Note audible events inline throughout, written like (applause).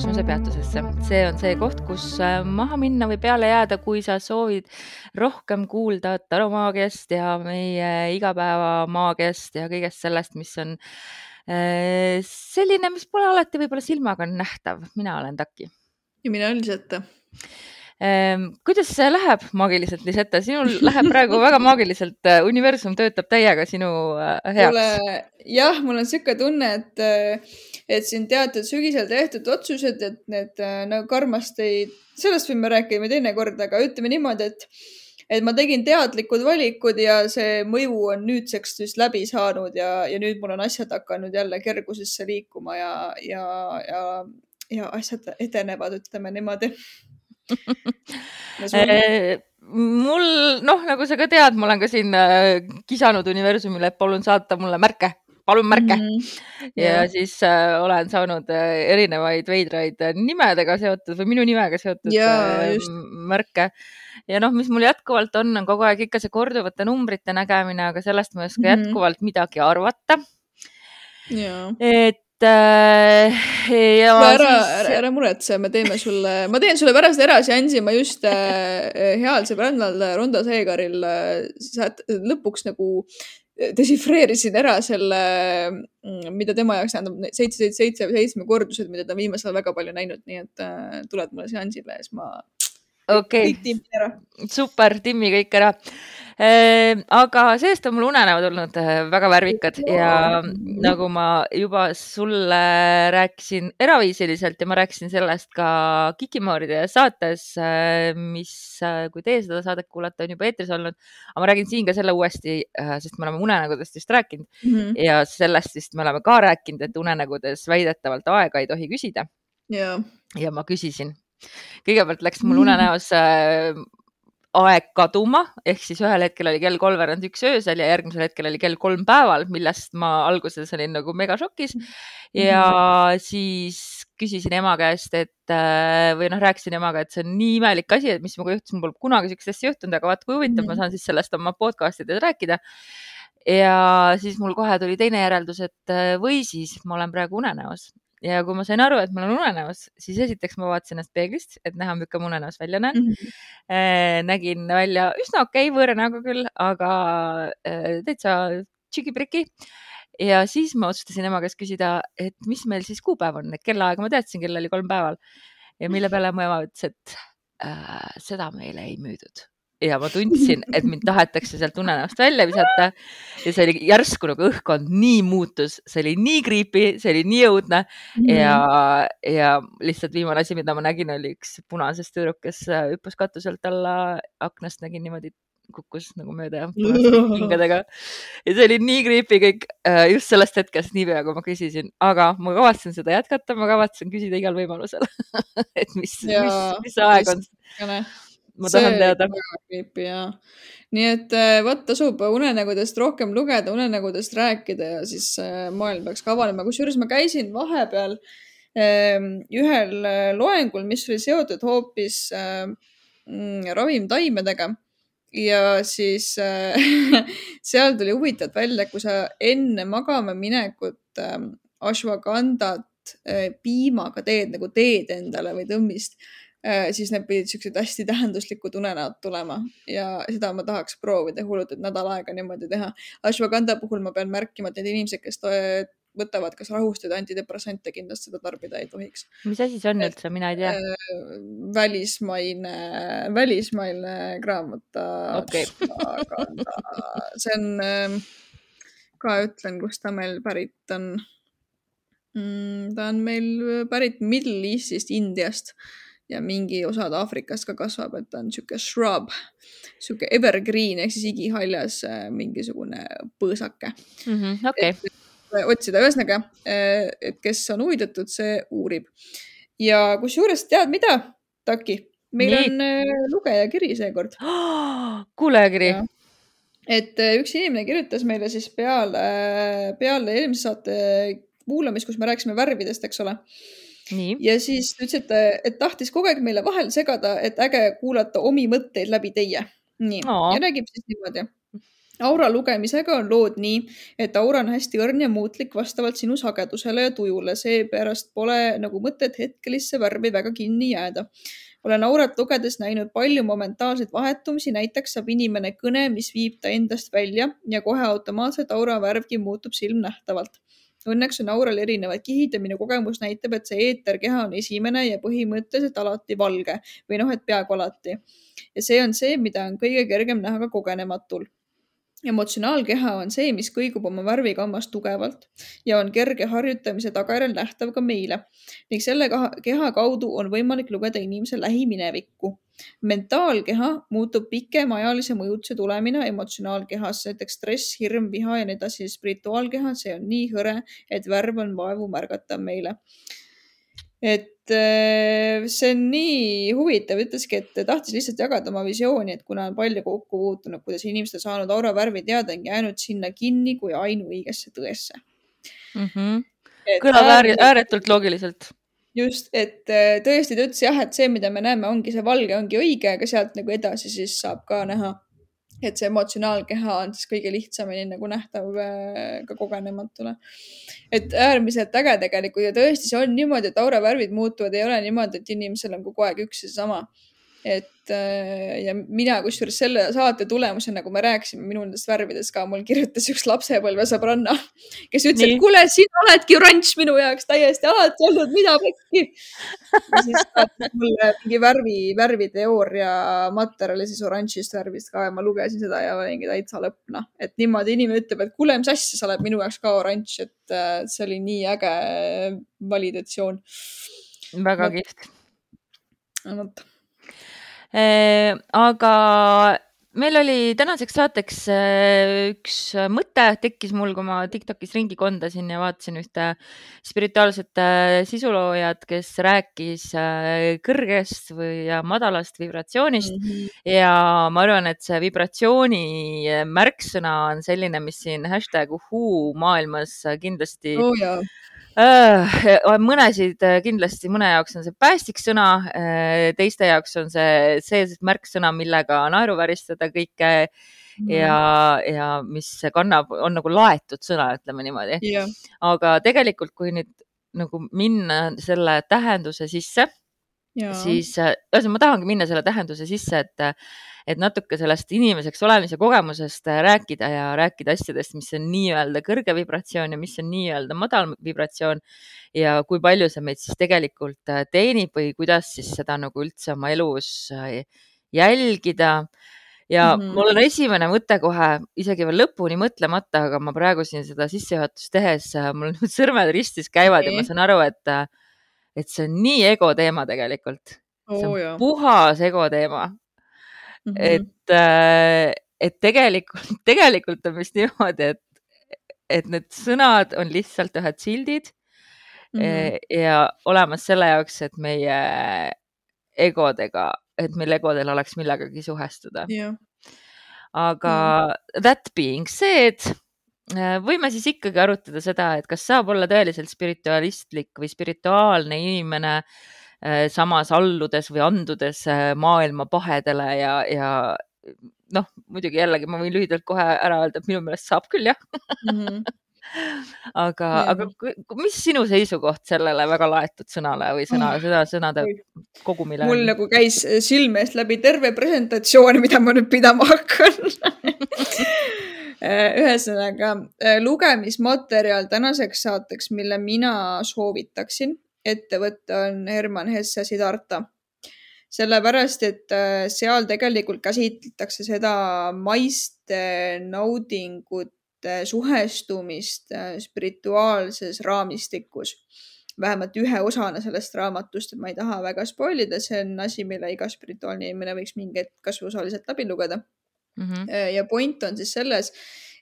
jõudnud kosmosepeatusesse. see on see koht, kus äh, maha minna või peale jääda, kui sa soovid rohkem kuulda taromaagiast ja meie igapäevamaagiast ja kõigest sellest, mis on äh, selline, mis pole alati võib-olla silmaga nähtav. mina olen Taki. ja mina olen Lisette Ehm, kuidas see läheb maagiliselt, Lisette, sinul läheb praegu väga (laughs) maagiliselt, äh, universum töötab täiega sinu äh, heaks. jah, mul on niisugune tunne, et, äh, et siin teatud sügisel tehtud otsused, et need nagu karmast ei, sellest võime rääkida teinekord, aga ütleme niimoodi, et et ma tegin teadlikud valikud ja see mõju on nüüdseks siis läbi saanud ja, ja nüüd mul on asjad hakanud jälle kergusesse liikuma ja, ja, ja, ja asjad edenevad, ütleme niimoodi mul, noh, nagu sa ka tead, ma olen ka siin äh, kisanud universumile, et palun saata mulle märke, palun märke mm. -hmm. ja yeah. siis äh, olen saanud äh, erinevaid veidraid nimedega seotud või minu nimega seotud yeah, äh, märke. ja noh, mis mul jätkuvalt on, on kogu aeg ikka see korduvate numbrite nägemine, aga sellest ma ei oska mm -hmm. jätkuvalt midagi arvata yeah.. et äh, ja ära siis..., ära, muretse, me teeme sulle, ma teen sulle pärast eraseansi, ma just äh, heal sõbrannal Rondo Seegaril äh, lõpuks nagu desifreerisin ära selle, mm, mida tema jaoks tähendab seitse, seitse, seitse või seitsme kordused, mida ta viimasel ajal väga palju näinud, nii et äh, tuled mulle seansile ja siis ma. okei okay., super, timmi kõik ära aga see-eest on mul unenäod olnud äh, väga värvikad ja nagu ma juba sulle rääkisin eraviisiliselt ja ma rääkisin sellest ka Kikimooride saates, äh, mis, äh, kui teie seda saadet kuulate, on juba eetris olnud, aga ma räägin siin ka selle uuesti, sest me oleme unenägudest just rääkinud. Mm -hmm. ja sellest vist me oleme ka rääkinud, et unenägudes väidetavalt aega ei tohi küsida. ja ma küsisin. Kõigepealt läks mul unenäos aeg kaduma, ehk siis ühel hetkel oli kell kolmveerand üks öösel ja järgmisel hetkel oli kell kolm päeval, millest ma alguses olin nagu megašokis. ja -hmm. siis küsisin ema käest, et äh, või noh, rääkisin emaga, et see on nii imelik asi, et mis minuga juhtus, mul pole kunagi siukest asja juhtunud, aga vaat kui huvitav mm, -hmm. ma saan siis sellest oma podcast ides rääkida. ja siis mul kohe tuli teine järeldus, et äh, või siis ma olen praegu unenäos ja kui ma sain aru, et mul on unenäos, siis esiteks ma vaatasin ennast peeglist, et näha, milline ma unenäos välja näen mm. -hmm. nägin välja üsna okei okay, võõra näoga küll, aga äh, täitsa tšiki-priki. ja siis ma otsustasin ema käest küsida, et mis meil siis kuupäev on, et kellaaega ma teadsin, kell oli kolm päeval ja mille peale mu ema ütles, et äh, seda meile ei müüdud ja ma tundsin, et mind tahetakse sealt unenäost välja visata. Ja see oli järsku nagu õhkkond nii muutus, see oli nii creepy, see oli nii õudne. -hmm. ja, ja lihtsalt viimane asi, mida ma nägin, oli üks punasest tüdruk, kes hüppas katuselt alla aknast, nägin niimoodi kukkus nagu mööda kingadega (laughs) ja see oli nii creepy kõik äh, just sellest hetkest, niipea kui ma küsisin, aga ma kavatsen seda jätkata, ma kavatsen küsida igal võimalusel (laughs) et mis, mis, mis aeg on ma see tahan teada. creepy ja nii et äh, vot tasub unenägudest rohkem lugeda, unenägudest rääkida ja siis äh, maailm peaks ka avanema, kusjuures ma käisin vahepeal ähm, ühel äh, loengul, mis oli seotud hoopis mm, ravimtaimedega. Ja siis (laughs) seal tuli huvitavalt välja, kui sa enne magama minekut ähm, ashwagandat piimaga teed nagu teed endale või tõmmist Äh, siis need pidid siuksed hästi tähenduslikud unenäod tulema ja seda ma tahaks proovida hullult, et nädal aega niimoodi teha. Ashwagandha puhul ma pean märkima, et need inimesed, kes võtavad kas rahustajaid, antidepressante, kindlasti seda tarbida ei tohiks. mis asi see on üldse, mina ei tea äh,. välismaine, välismaine kraamata okay. see on äh,, ka ütlen, kust ta meil pärit on mm,. ta on meil pärit Middle Eastist, Indiast ja mingi osad Aafrikast ka kasvab, et ta on sihuke shrub, sihuke evergreen ehk siis igihaljas äh, mingisugune põõsake mm. -hmm, okay. Et, otsida, ühesõnaga, äh, et kes on huvitatud, see uurib. ja kusjuures tead mida, Taki, meil Nii. on äh, lugejakiri seekord oh,. (gasps) kuulajakiri. et üks inimene kirjutas meile siis peale, peale eelmise saate kuulamist, kus me rääkisime värvidest, eks ole ja siis ta ütles, et, et tahtis kogu aeg meile vahele segada, et äge kuulata omi mõtteid läbi teie. nii, ja räägib siis niimoodi. aura lugemisega on lood nii, et aura on hästi õrn ja muutlik vastavalt sinu sagedusele ja tujule, seepärast pole nagu mõtet hetkelisse värvi väga kinni jääda. olen aurat lugedes näinud palju momentaalseid vahetumisi, näiteks saab inimene kõne, mis viib ta endast välja ja kohe automaatselt aura värvgi muutub silmnähtavalt. Õnneks on aural erinevad kihid ja minu kogemus näitab, et see eeterkeha on esimene ja põhimõtteliselt alati valge või noh, et peaaegu alati. ja see on see, mida on kõige kergem näha ka kogenematul emotsionaalkeha on see, mis kõigub oma värvikammas tugevalt ja on kerge harjutamise tagajärjel nähtav ka meile ning selle keha kaudu on võimalik lugeda inimese lähiminevikku. Mentaalkeha muutub pikemaajalise mõjutuse tulemina emotsionaalkehas, näiteks stress, hirm, viha ja nii edasi. spirituaalkeha, see on nii hõre, et värv on vaevu märgatav meile et äh, see on nii huvitav, ütleski, et tahtis lihtsalt jagada oma visiooni, et kuna on palju kokku puutunud, kuidas inimesed on saanud aura värvi teada, on jäänud sinna kinni kui ainuõigesse tõesse mm. -hmm. kõlab äär, ääretult loogiliselt. Just, et äh, tõesti ta ütles jah, et see, mida me näeme, ongi see valge, ongi õige, aga sealt nagu edasi siis saab ka näha et see emotsionaalkeha on siis kõige lihtsamini nagu nähtav äh, ka kogenematule. et äärmiselt äge tegelikult ja tõesti, see on niimoodi, et auravärvid muutuvad, ei ole niimoodi, et inimesel on kogu aeg üks ja seesama et äh, ja mina kusjuures selle saate tulemusena, kui me rääkisime minu nendest värvidest ka, mul kirjutas üks lapsepõlvesõbranna, kes ütles, et kuule, sina oledki oranž minu jaoks täiesti alati olnud, mida pekki. ja siis saatis mulle mingi värvi, värviteooria materjali siis oranžist värvist ka ja ma lugesin seda ja olingi täitsa lõpp, noh, et niimoodi inimene ütleb, et kuule, mis asja, sa oled minu jaoks ka oranž, et äh, see oli nii äge validatsioon. väga kihvt. vot aga meil oli tänaseks saateks äh, üks mõte tekkis mul, kui ma Tiktokis ringi kondasin ja vaatasin ühte spirituaalset äh, sisuloojat, kes rääkis kõrgest või ja madalast vibratsioonist mm. -hmm. ja ma arvan, et see vibratsiooni märksõna on selline, mis siin hashtag uhuu maailmas kindlasti oh, Äh, mõnesid äh, kindlasti, mõne jaoks on see päästik sõna, äh, teiste jaoks on see see märksõna, millega naeruvääristada kõike mm. ja, ja mis kannab, on nagu laetud sõna, ütleme niimoodi yeah.. aga tegelikult, kui nüüd nagu minna selle tähenduse sisse, siis ühesõnaga ma tahangi minna selle tähenduse sisse, et et natuke sellest inimeseks olemise kogemusest äh, rääkida ja rääkida asjadest, mis on nii-öelda kõrge vibratsioon ja mis on nii-öelda madal vibratsioon ja kui palju see meid siis tegelikult äh, teenib või kuidas siis seda nagu üldse oma elus äh, jälgida ja mm -hmm. mul on esimene mõte kohe isegi veel lõpuni mõtlemata, aga ma praegu siin seda sissejuhatust tehes, mul nüüd (laughs) sõrmed ristis käivad okay. ja ma saan aru, et, et see on nii ego teema tegelikult. see on oh, puhas ego teema mm. -hmm. et, äh, et tegelikult, (laughs) tegelikult on vist niimoodi, et, et need sõnad on lihtsalt ühed sildid mm -hmm. ja olemas selle jaoks, et meie egodega, et meil egodel oleks millegagi suhestuda yeah.. aga mm. that being said võime siis ikkagi arutada seda, et kas saab olla tõeliselt spiritualistlik või spirituaalne inimene äh, Äh, samas alludes või andudes äh, maailma pahedele ja, ja noh, muidugi jällegi ma võin lühidalt kohe ära öelda, et minu meelest saab küll jah mm. -hmm. (laughs) aga mm, -hmm. aga mis sinu seisukoht sellele väga laetud sõnale või sõna oh., seda sõnade kogumile? mul nagu käis silme eest läbi terve presentatsioon, mida ma nüüd pidama hakkan äh, (laughs) ühesõnaga lugemismaterjal tänaseks saateks, mille mina soovitaksin, ettevõte on Herman Hesse Siddharta. sellepärast, et äh, seal tegelikult käsitletakse seda maiste naudingute suhestumist äh, spirituaalses raamistikus. vähemalt ühe osana sellest raamatust, et ma ei taha väga spoil ida, see on asi, mille iga spirituaalne inimene võiks mingi hetk kasvõi osaliselt läbi lugeda mm. -hmm. ja point on siis selles,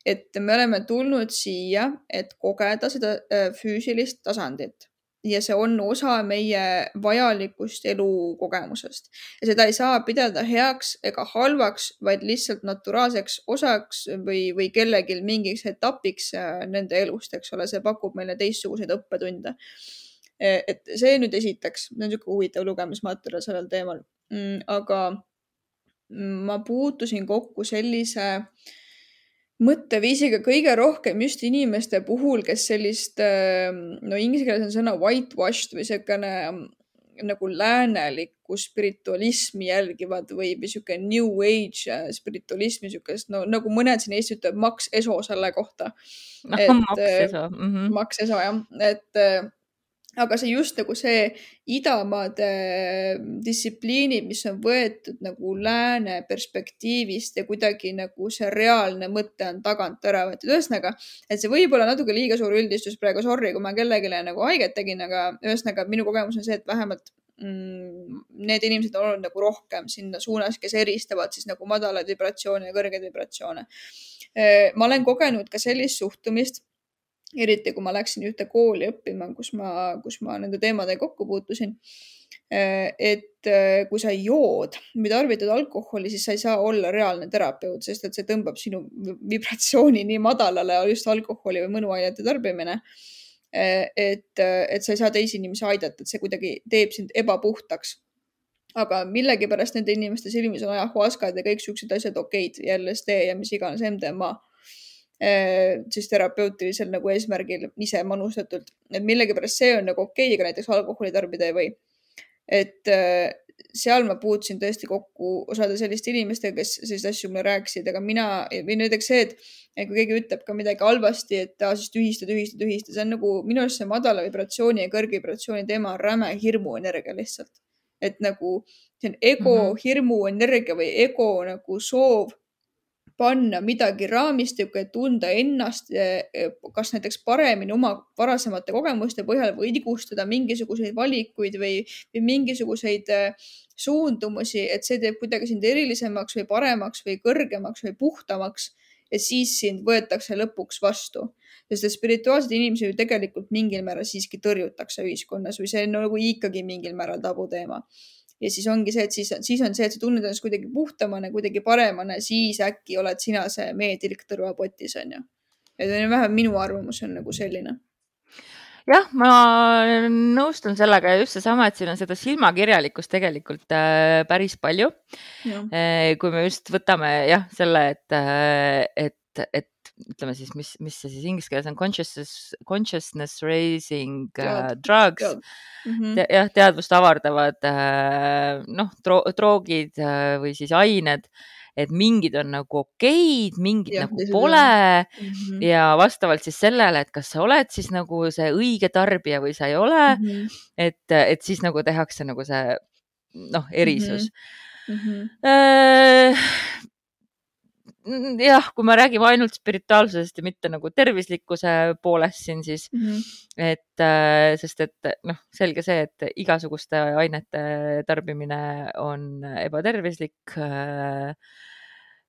et me oleme tulnud siia, et kogeda seda füüsilist tasandit ja see on osa meie vajalikust elukogemusest ja seda ei saa pidada heaks ega halvaks, vaid lihtsalt naturaalseks osaks või, või kellelgi mingiks etapiks äh, nende elust, eks ole, see pakub meile teistsuguseid õppetunde. Et see nüüd esiteks, see on niisugune huvitav lugemismaterjal sellel teemal, mm, aga ma puutusin kokku sellise mõtteviisiga kõige rohkem just inimeste puhul, kes sellist, no inglise keeles on sõna whitewashed või niisugune nagu läänelikku spiritualismi jälgivad või, sihuke new age äh, spiritualismi, siukest no nagu mõned siin Eestis ütlevad Max Eso selle kohta. (laughs) Max Eso mm. -hmm. Max Eso jah, et äh, aga see just nagu see idamaade distsipliinid, mis on võetud nagu lääne perspektiivist ja kuidagi nagu see reaalne mõte on tagant ära võetud. ühesõnaga, et see võib olla natuke liiga suur üldistus praegu, sorry, kui ma kellelegi nagu haiget tegin, aga ühesõnaga minu kogemus on see, et vähemalt mm, need inimesed on olnud nagu rohkem sinna suunas, kes eristavad siis nagu madalaid vibratsioone ja kõrgeid vibratsioone. ma olen kogenud ka sellist suhtumist eriti kui ma läksin ühte kooli õppima, kus ma, kus ma nende teemadega kokku puutusin. et äh, kui sa jood või tarvitad alkoholi, siis sa ei saa olla reaalne terapeut, sest et see tõmbab sinu vibratsiooni nii madalale, just alkoholi või mõnuainete tarbimine. et, et sa ei saa teisi inimesi aidata, et see kuidagi teeb sind ebapuhtaks aga millegipärast nende inimeste silmis on ajahuaskad ja kõik siuksed asjad okeid LSD ja mis iganes MDMA Äh, siis terapeutilisel nagu eesmärgil ise manustatult, et millegipärast see on nagu okei okay,, aga näiteks alkoholi tarbida ei või. et äh, seal ma puutusin tõesti kokku osade selliste inimestega, kes selliseid asju mulle rääkisid, aga mina või näiteks see, et, kui keegi ütleb ka midagi halvasti, et aa siis tühista, tühista, tühista, see on nagu minu arust see madala vibratsiooni ja kõrge vibratsiooni teema on räme hirmuenergia lihtsalt. et nagu see on ego mm -hmm. hirmuenergia või ego nagu soov panna midagi raamistikku, et tunda ennast eh, kas näiteks paremini oma varasemate kogemuste põhjal või õigustada mingisuguseid valikuid või, või mingisuguseid eh, suundumusi, et see teeb kuidagi sind erilisemaks või paremaks või kõrgemaks või puhtamaks ja siis sind võetakse lõpuks vastu. sest et spirituaalseid inimesi ju tegelikult mingil määral siiski tõrjutakse ühiskonnas või see on nagu ikkagi mingil määral tabuteema ja siis ongi see, et siis, siis on see, et sa tunned ennast kuidagi puhtamana, kuidagi paremana, siis äkki oled sina see meetilk tõrvapotis, onju. et vähemalt minu arvamus on nagu selline jah, ma nõustun sellega ja just seesama, et siin on seda silmakirjalikkust tegelikult äh, päris palju. Äh, kui me just võtame jah, selle, et äh,, et, et ütleme siis, mis, mis see siis inglise keeles on consciousness, consciousness raising uh, drugs Tead. Mm -hmm. Te, jah, teadvust avardavad uh, noh dro, droogid uh, või siis ained, et mingid on nagu okeid, mingid ja, nagu pole mm -hmm. ja vastavalt siis sellele, et kas sa oled siis nagu see õige tarbija või sa ei ole mm, -hmm. et, et siis nagu tehakse nagu see noh, erisus mm. -hmm. Uh, jah, kui me räägime ainult spirituaalsusest ja mitte nagu tervislikkuse poolest siin, siis mm, -hmm. et äh, sest et noh, selge see, et igasuguste ainete tarbimine on ebatervislik äh,.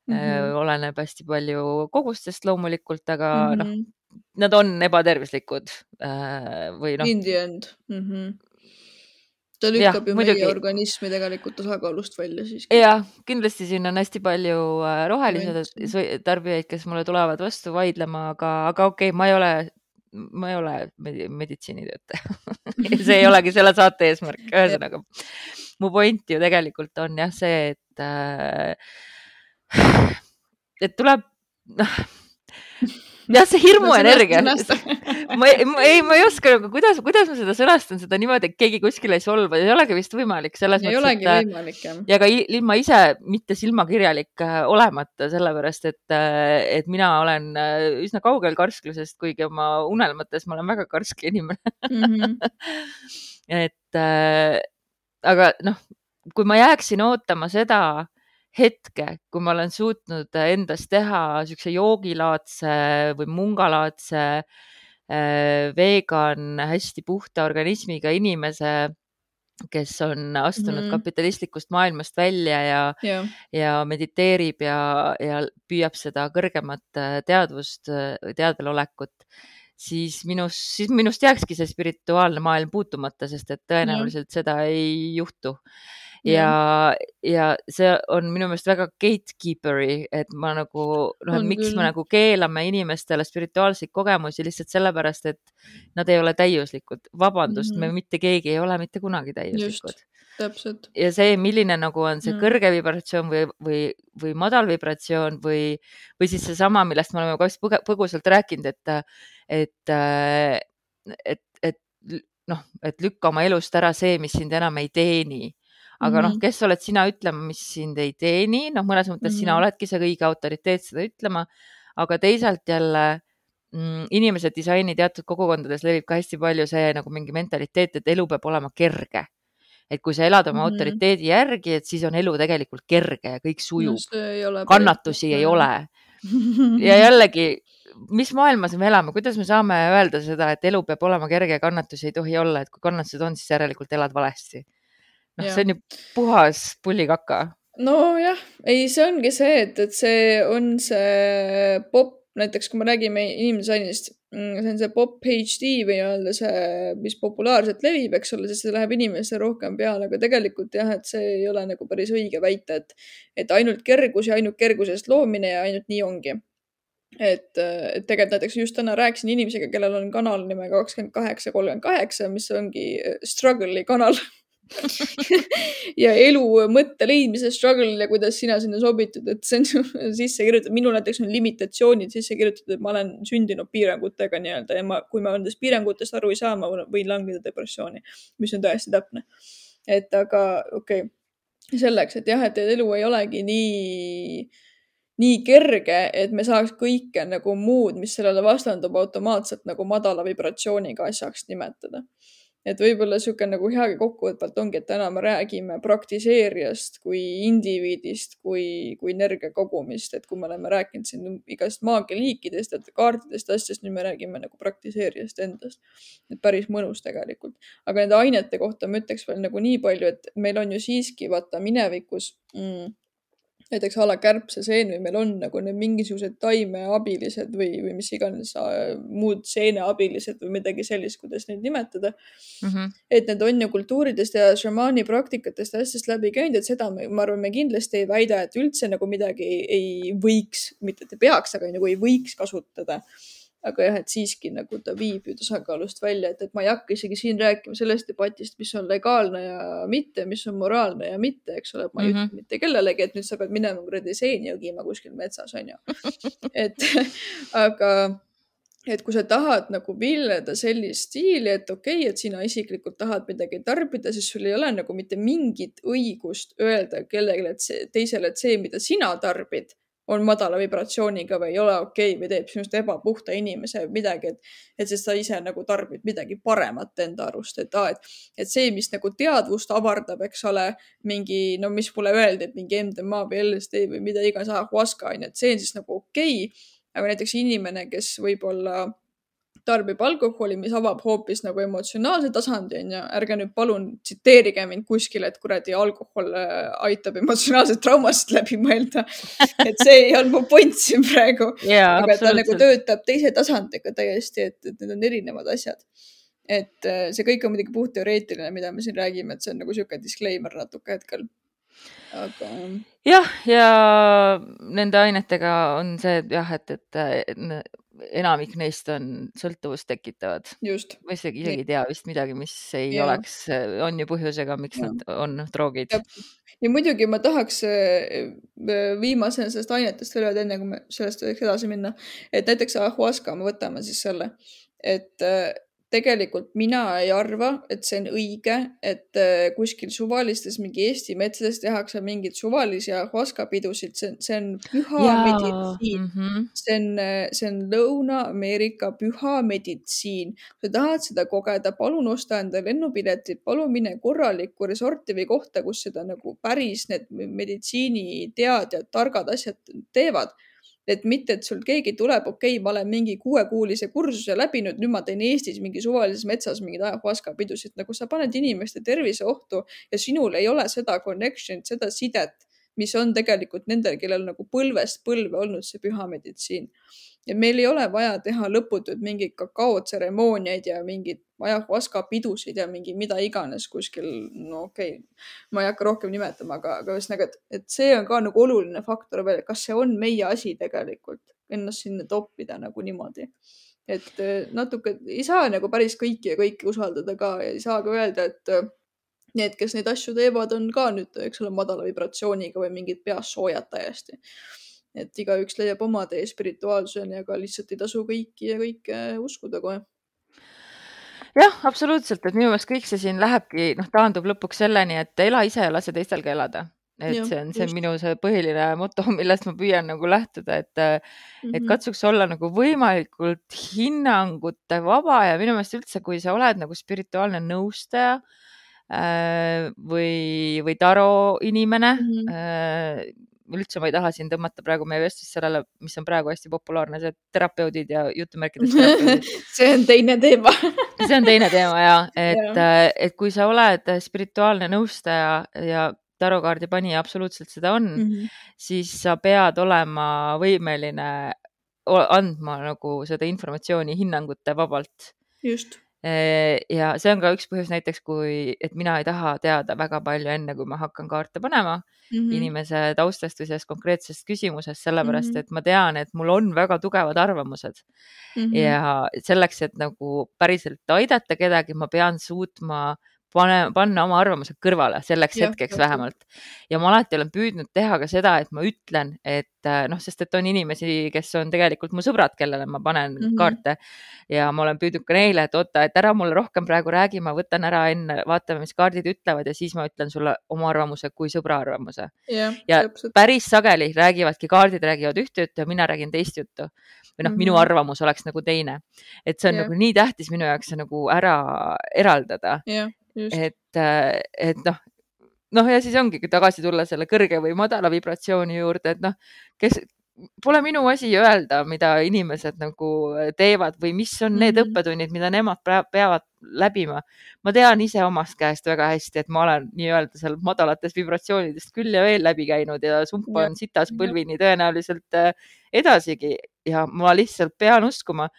Mm -hmm. oleneb hästi palju kogustest loomulikult, aga mm -hmm. noh, nad on ebatervislikud äh, või noh. In the end mm. -hmm ta lükkab ja, ju muidugi. meie organismi tegelikult tasakaalust välja siiski. jah, kindlasti siin on hästi palju äh, rohelisi tarbijaid, kes mulle tulevad vastu vaidlema, aga, aga okei okay,, ma ei ole, ma ei ole meditsiinitöötaja (laughs) see ei olegi selle saate eesmärk, (laughs) ühesõnaga mu point ju tegelikult on jah see, et äh, et tuleb noh jah, see hirmuenergia no,. (laughs) ma ei, ma ei, ma ei oska nagu, kuidas, kuidas ma seda sõnastan, seda niimoodi, et keegi kuskil ei solva, ei olegi vist võimalik selles ei mõttes, et. võimalik jah. ja ka ilma ise mitte silmakirjalik äh, olemata, sellepärast et, äh, et mina olen äh, üsna kaugel karsklusest, kuigi oma unelmates ma olen väga karsk inimene mm. -hmm. (laughs) et äh, aga noh, kui ma jääksin ootama seda hetke, kui ma olen suutnud endast teha niisuguse joogilaadse või mungalaadse äh, vegan, hästi puhta organismiga inimese, kes on astunud mm kapitalistlikust maailmast välja ja yeah., ja mediteerib ja, ja püüab seda kõrgemat äh, teadvust, teadvelolekut, siis minust, siis minust jääkski see spirituaalne maailm puutumata, sest et tõenäoliselt mm seda ei juhtu ja, ja see on minu meelest väga gatekeeper'i, et ma nagu noh, et miks me nagu keelame inimestele spirituaalseid kogemusi lihtsalt sellepärast, et nad ei ole täiuslikud. vabandust mm, -hmm. me mitte keegi ei ole mitte kunagi täiuslikud. täpselt. ja see, milline nagu on see mm. kõrge vibratsioon või, või, või madal vibratsioon või, või siis seesama, millest me oleme ka põgusalt rääkinud, et, et, et, et noh, et lükka oma elust ära see, mis sind enam ei teeni. Aga mm -hmm. noh, mhm. kes oled sina ütlema, mis sind ei teeni, noh, mõnes mõttes mm -hmm. sina mhm. oledki see õige autoriteet seda ütlema, aga teisalt jälle mm, inimese disaini teatud kogukondades levib ka hästi palju see nagu mingi mentaliteet, et elu peab olema kerge et kui sa elad oma mm -hmm. autoriteedi järgi, et siis on elu tegelikult kerge ja kõik sujub no,. kannatusi ei ole. ja (laughs) jällegi, mis maailmas me elame, kuidas me saame öelda seda, et elu peab olema kerge ja kannatusi ei tohi olla, et kui kannatused on, siis järelikult elad valesti. Noh, see on ju puhas pullikaka. nojah, ei, see ongi see, et, et see on see popp, näiteks kui me räägime inimdisainist, mm, see on see pop HD või nii-öelda see, mis populaarselt levib, eks ole, sest see läheb inimestele rohkem peale, aga tegelikult jah, et see ei ole nagu päris õige väita, et, et ainult kergus ja ainult kergusest loomine ja ainult nii ongi. Et, et tegelikult näiteks just täna rääkisin inimesega, kellel on kanal nimega kakskümmend kaheksa, kolmkümmend kaheksa, mis ongi struggle'i kanal (laughs) (laughs) ja elu mõtte leidmise struggle ja kuidas sina sinna sobitud, et see on sisse kirjutatud, minul näiteks on limitatsioonid sisse kirjutatud, et ma olen sündinud piirangutega nii-öelda ja ma, kui ma nendest piirangutest aru ei saa, ma võin langeda depressiooni, mis on täiesti täpne. et aga okei okay., selleks, et jah, et elu ei olegi nii nii kerge, et me saaks kõike nagu muud, mis sellele vastandub, automaatselt nagu madala vibratsiooniga asjaks nimetada. Et võib-olla niisugune nagu heagi kokkuvõtvalt ongi, et täna me räägime praktiseerijast kui indiviidist, kui, kui energiakogumist, et kui me oleme rääkinud siin igast maagialiikidest, et kaartidest, asjadest, nüüd me räägime nagu praktiseerijast endast. et päris mõnus tegelikult. aga nende ainete kohta ma ütleks veel nagu nii palju, et meil on ju siiski vaata minevikus mm, näiteks a la kärbseseen või meil on nagu need mingisugused taimeabilised või, või mis iganes äh, muud seeneabilised või midagi sellist, kuidas neid nimetada mm. -hmm. et need on ju kultuuridest ja šamaani praktikatest ja asjadest läbi käinud, et seda me, ma arvan, me kindlasti ei väida, et üldse nagu midagi ei, ei võiks, mitte et ei peaks, aga nagu ei võiks kasutada aga jah, et siiski nagu ta viib ju tasakaalust välja, et, et ma ei hakka isegi siin rääkima sellest debatist, mis on legaalne ja mitte, mis on moraalne ja mitte, eks ole, ma ei mm -hmm. ütle mhm. mitte kellelegi, et nüüd sa pead minema kuradi seeni jõgima kuskil metsas, onju. (laughs) et (laughs) aga, et kui sa tahad nagu viljeleda sellist stiili, et okei okay,, et sina isiklikult tahad midagi tarbida, siis sul ei ole nagu mitte mingit õigust öelda kellelegi, et see, teisele, et see, mida sina tarbid on madala vibratsiooniga või ei ole okei okay, või teeb sinust ebapuhta inimese või midagi, et, et sest sa ise nagu tarbid midagi paremat enda arust, et aa, et, et see, mis nagu teadvust avardab, eks ole, mingi, no mis mulle öeldi, et mingi MDMA või LSD või mida iganes, ayahuasca on ju, et see on siis nagu okei okay,. aga näiteks inimene, kes võib-olla tarbib alkoholi, mis avab hoopis nagu emotsionaalse tasandi, onju. ärge nüüd palun tsiteerige mind kuskil, et kuradi alkohol äh, aitab emotsionaalset traumast läbi mõelda. et see ei olnud mu point siin praegu yeah,. aga ta nagu töötab teise tasandiga täiesti, et, et need on erinevad asjad. et äh, see kõik on muidugi puhtteoreetiline, mida me siin räägime, et see on nagu sihuke disclaimer natuke hetkel aga. jah, ja nende ainetega on see jah, et, et enamik neist on sõltuvust tekitavad. ma isegi, isegi ei tea vist midagi, mis ei ja. oleks, on ju põhjusega, miks ja. nad on droogid. ja muidugi ma tahaks äh, viimasena sellest ainetest veel öelda, enne kui me sellest võiks edasi minna, et näiteks ayahuasca, me võtame siis selle, et äh, tegelikult mina ei arva, et see on õige, et äh, kuskil suvalistes mingi Eesti metsades tehakse mingeid suvalisi ayahuasca-pidusid, see see on püha ja, meditsiin mm. -hmm. see on, äh, see on Lõuna-Ameerika püha meditsiin. kui sa tahad seda kogeda, palun osta enda lennupiletid, palun mine korralikku resorti või kohta, kus seda nagu päris need meditsiiniteadjad, targad asjad teevad et mitte, et sul keegi tuleb, okei okay,, ma olen mingi kuuekuulise kursuse läbinud, nüüd ma teen Eestis mingi suvalises metsas mingeid ayahuasca pidusid, nagu sa paned inimeste tervise ohtu ja sinul ei ole seda connection'it, seda sidet, mis on tegelikult nendel, kellel nagu põlvest põlve olnud see püha meditsiin ja meil ei ole vaja teha lõputuid mingeid kakaotseremooniaid ja mingeid ayahuasca pidusid ja mingi mida iganes kuskil, no okei okay., ma ei hakka rohkem nimetama, aga, aga ühesõnaga, et, et see on ka nagu oluline faktor veel, kas see on meie asi tegelikult ennast sinna toppida nagu niimoodi. et eh, natuke ei saa nagu päris kõiki ja kõiki usaldada ka ja ei saa ka öelda, et need, kes neid asju teevad, on ka nüüd, eks ole, madala vibratsiooniga või mingid peas soojad täiesti. Et igaüks leiab oma tee spirituaalsuseni, aga lihtsalt ei tasu kõiki ja kõike uskuda kohe jah, absoluutselt, et minu meelest kõik see siin lähebki, noh, taandub lõpuks selleni, et ela ise ja lase teistel ka elada et ja, see on see just. minu see põhiline moto, (laughs) millest ma püüan nagu lähtuda, et mm, -hmm. et mhm. katsuks olla nagu võimalikult hinnangute vaba ja minu meelest üldse, kui sa oled nagu spirituaalne nõustaja äh, või, või taro inimene mm. -hmm. Äh, üldse ma ei taha siin tõmmata praegu meie vestlust sellele, mis on praegu hästi populaarne, see terapeudid ja jutumärkides terapeudid. (laughs) See on teine teema. (laughs) See on teine teema ja (laughs) et äh, et kui sa oled spirituaalne nõustaja ja tarokaardi panija absoluutselt seda on mm, -hmm. siis sa pead olema võimeline andma nagu seda informatsiooni hinnangute vabalt. just ja see on ka üks põhjus näiteks, kui, et mina ei taha teada väga palju enne, kui ma hakkan kaarte panema mm -hmm. inimese taustast või sellest konkreetsest küsimusest, sellepärast mm -hmm. et ma tean, et mul on väga tugevad arvamused mm. -hmm. ja selleks, et nagu päriselt aidata kedagi, ma pean suutma pane, panna oma arvamused kõrvale selleks ja, hetkeks ja, vähemalt. ja ma alati olen püüdnud teha ka seda, et ma ütlen, et äh, noh, sest et on inimesi, kes on tegelikult mu sõbrad, kellele ma panen mm -hmm. kaarte ja ma olen püüdnud ka neile, et oota, et ära mulle rohkem praegu räägi, ma võtan ära enne, vaatame, mis kaardid ütlevad ja siis ma ütlen sulle oma arvamuse kui sõbra arvamuse. ja, ja päris sageli räägivadki, kaardid räägivad ühte juttu ja mina räägin teist juttu või noh mm -hmm., minu arvamus oleks nagu teine. et see on ja. nagu nii tähtis minu jaoks nagu ära eraldada et, äh, et noh, noh ja siis ongi tagasi tulla selle kõrge või madala vibratsiooni juurde, et noh, kes, pole minu asi öelda, mida inimesed nagu teevad või mis on need mm -hmm. õppetunnid, mida nemad peavad läbima. ma tean ise omast käest väga hästi, et ma olen nii-öelda seal madalatest vibratsioonidest küll ja veel läbi käinud ja sumpa on sitas põlvini tõenäoliselt äh, edasigi ja ma lihtsalt pean uskuma,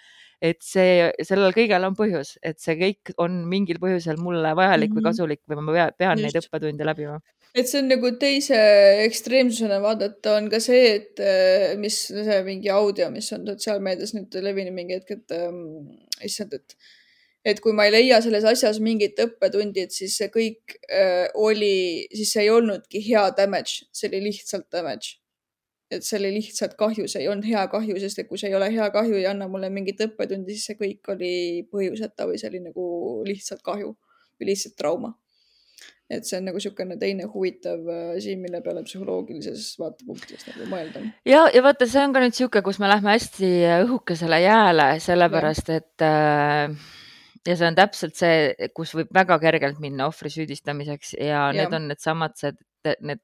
et see, sellel kõigel on põhjus, et see kõik on mingil põhjusel mulle vajalik mm -hmm. või mhm. kasulik või ma pean Just. neid õppetunde läbima. et see on nagu teise ekstreemsusena vaadata, on ka see, et äh, mis see mingi audio, mis on sotsiaalmeedias nüüd levinud mingi hetk, et ähm, issand, et et kui ma ei leia selles asjas mingit õppetundi, et siis see kõik äh, oli, siis see ei olnudki hea damage, see oli lihtsalt damage et see oli lihtsalt kahju, see ei olnud hea kahju, sest et kui see ei ole hea kahju, ei anna mulle mingit õppetundi, siis see kõik oli põhjuseta või see oli nagu lihtsalt kahju või lihtsalt trauma. et see on nagu niisugune teine huvitav asi, mille peale psühholoogilisest vaatepunktist nagu mõelda. ja, ja vaata, see on ka nüüd niisugune, kus me lähme hästi õhukesele jääle, sellepärast ja. et äh, ja see on täpselt see, kus võib väga kergelt minna ohvri süüdistamiseks ja, ja. need on needsamad, see, need